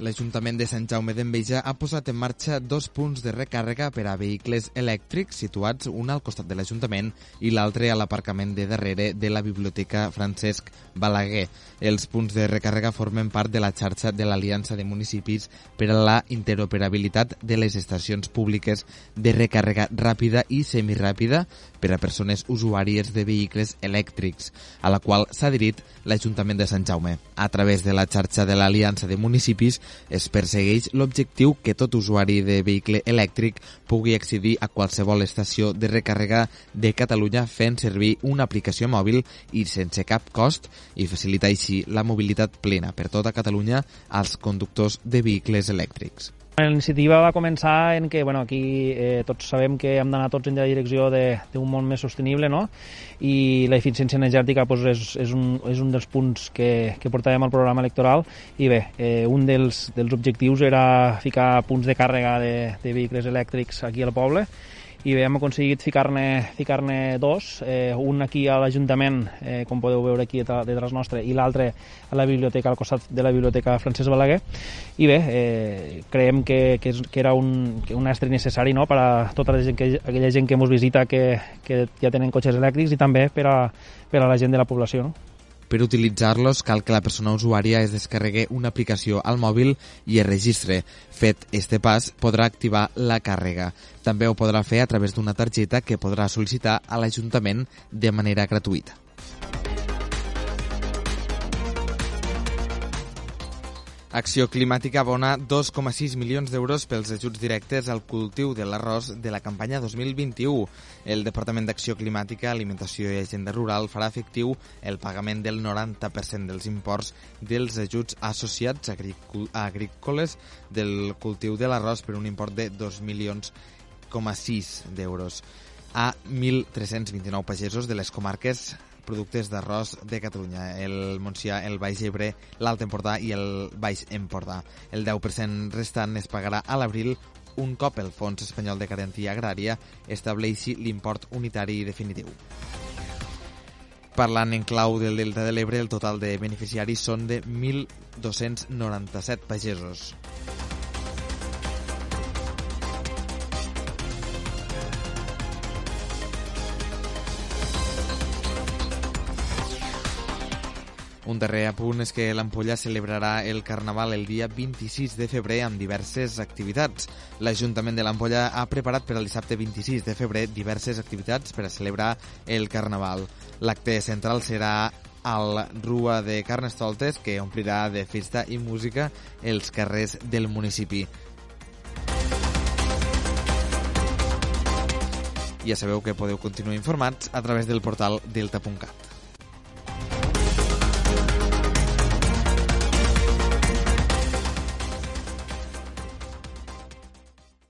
L'Ajuntament de Sant Jaume d'Enveja ha posat en marxa dos punts de recàrrega per a vehicles elèctrics situats un al costat de l'Ajuntament i l'altre a l'aparcament de darrere de la Biblioteca Francesc Balaguer. Els punts de recàrrega formen part de la xarxa de l'Aliança de Municipis per a la interoperabilitat de les estacions públiques de recàrrega ràpida i semiràpida per a persones usuàries de vehicles elèctrics, a la qual s'ha adherit l'Ajuntament de Sant Jaume. A través de la xarxa de l'Aliança de Municipis es persegueix l'objectiu que tot usuari de vehicle elèctric pugui accedir a qualsevol estació de recàrrega de Catalunya fent servir una aplicació mòbil i sense cap cost i facilitar així la mobilitat plena per tota Catalunya als conductors de vehicles elèctrics. La iniciativa va començar en que bueno, aquí eh, tots sabem que hem d'anar tots en la direcció d'un món més sostenible no? i la eficiència energètica pues, és, és, un, és un dels punts que, que portàvem al programa electoral i bé, eh, un dels, dels objectius era ficar punts de càrrega de, de vehicles elèctrics aquí al poble i bé, hem aconseguit ficar-ne ficar, dos, eh, un aquí a l'Ajuntament, eh, com podeu veure aquí detrás nostre, i l'altre a la biblioteca, al costat de la biblioteca Francesc Balaguer, i bé, eh, creiem que, que, és, que era un, que un estri necessari no? per a tota la gent que, aquella gent que ens visita que, que ja tenen cotxes elèctrics i també per a, per a la gent de la població. No? Per utilitzar-los cal que la persona usuària es descarregui una aplicació al mòbil i es registre. Fet este pas, podrà activar la càrrega. També ho podrà fer a través d'una targeta que podrà sol·licitar a l'Ajuntament de manera gratuïta. Acció Climàtica abona 2,6 milions d'euros pels ajuts directes al cultiu de l'arròs de la campanya 2021. El Departament d'Acció Climàtica, Alimentació i Agenda Rural farà efectiu el pagament del 90% dels imports dels ajuts associats agrícoles del cultiu de l'arròs per un import de 2 milions d'euros a 1.329 pagesos de les comarques productes d'arròs de Catalunya, el Montsià, el Baix Ebre, l'Alt Empordà i el Baix Empordà. El 10% restant es pagarà a l'abril un cop el Fons Espanyol de Garantia Agrària estableixi l'import unitari definitiu. Parlant en clau del Delta de l'Ebre, el total de beneficiaris són de 1.297 pagesos. Un darrer apunt és que l'Ampolla celebrarà el Carnaval el dia 26 de febrer amb diverses activitats. L'Ajuntament de l'Ampolla ha preparat per al dissabte 26 de febrer diverses activitats per a celebrar el Carnaval. L'acte central serà al Rua de Carnestoltes, que omplirà de festa i música els carrers del municipi. Ja sabeu que podeu continuar informats a través del portal delta.cat.